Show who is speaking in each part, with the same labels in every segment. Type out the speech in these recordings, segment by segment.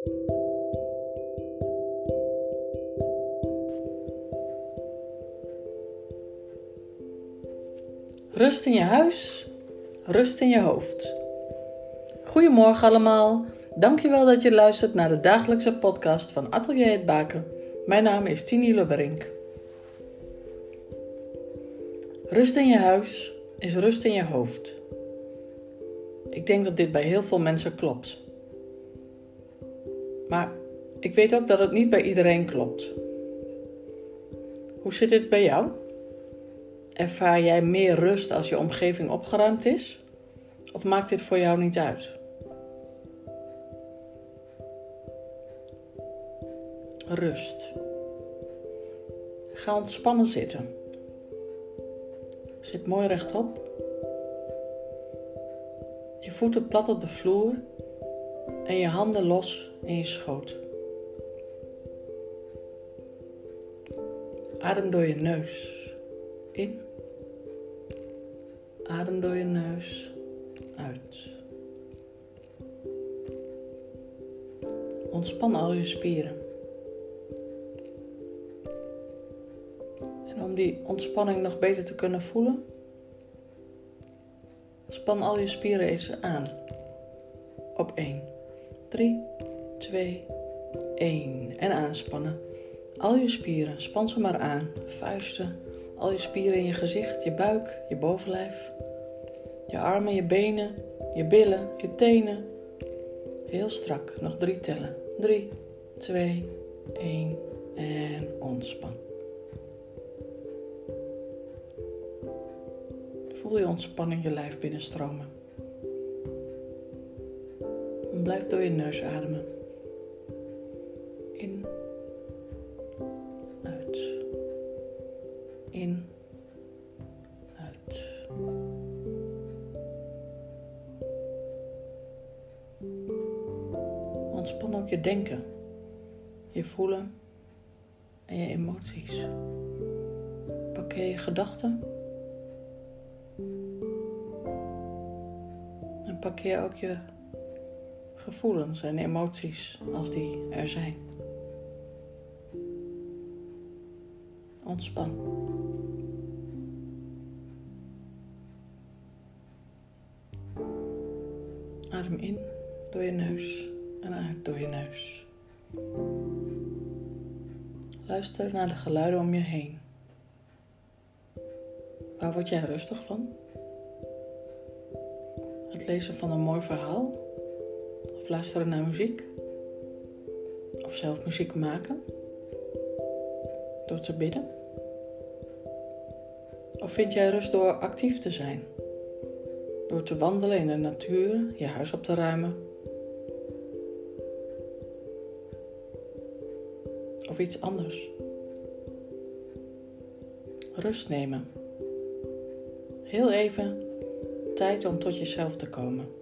Speaker 1: Rust in je huis, rust in je hoofd. Goedemorgen allemaal. Dankjewel dat je luistert naar de dagelijkse podcast van Atelier het Baken. Mijn naam is Tini Lubberink. Rust in je huis is rust in je hoofd. Ik denk dat dit bij heel veel mensen klopt. Maar ik weet ook dat het niet bij iedereen klopt. Hoe zit dit bij jou? Ervaar jij meer rust als je omgeving opgeruimd is? Of maakt dit voor jou niet uit? Rust. Ga ontspannen zitten. Zit mooi rechtop. Je voeten plat op de vloer en je handen los in je schoot. Adem door je neus in. Adem door je neus uit. Ontspan al je spieren. En om die ontspanning nog beter te kunnen voelen, span al je spieren eens aan. Op 1, 3, 2, 1. En aanspannen. Al je spieren, span ze maar aan. Vuisten, al je spieren in je gezicht, je buik, je bovenlijf, je armen, je benen, je billen, je tenen. Heel strak, nog drie tellen. 3, 2, 1 en ontspan. Voel je ontspanning je lijf binnenstromen. En blijf door je neus ademen. In in, uit. Ontspan ook je denken, je voelen en je emoties. Parkeer je gedachten. En parkeer ook je gevoelens en emoties als die er zijn. Ontspan. Adem in door je neus en uit door je neus. Luister naar de geluiden om je heen. Waar word jij rustig van? Het lezen van een mooi verhaal? Of luisteren naar muziek? Of zelf muziek maken? Door te bidden? Of vind jij rust door actief te zijn? Door te wandelen in de natuur, je huis op te ruimen? Of iets anders? Rust nemen. Heel even tijd om tot jezelf te komen.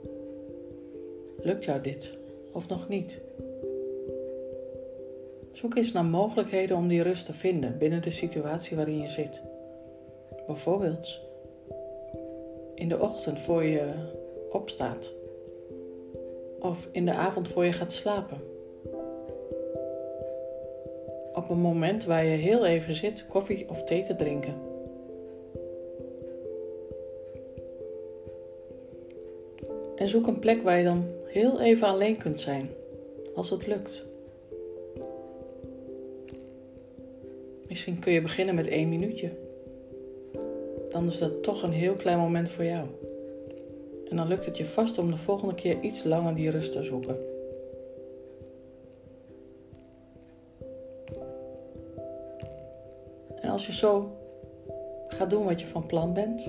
Speaker 1: Lukt jou dit of nog niet? Zoek eens naar mogelijkheden om die rust te vinden binnen de situatie waarin je zit. Bijvoorbeeld in de ochtend voor je opstaat. Of in de avond voor je gaat slapen. Op een moment waar je heel even zit koffie of thee te drinken. En zoek een plek waar je dan heel even alleen kunt zijn, als het lukt. Misschien kun je beginnen met één minuutje dan is dat toch een heel klein moment voor jou. En dan lukt het je vast om de volgende keer iets langer die rust te zoeken. En als je zo gaat doen wat je van plan bent,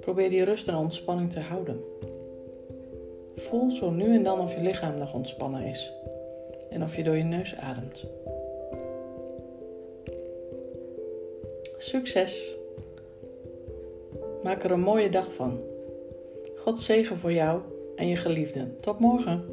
Speaker 1: probeer die rust en ontspanning te houden. Voel zo nu en dan of je lichaam nog ontspannen is en of je door je neus ademt. Succes! Maak er een mooie dag van. God zegen voor jou en je geliefden. Tot morgen.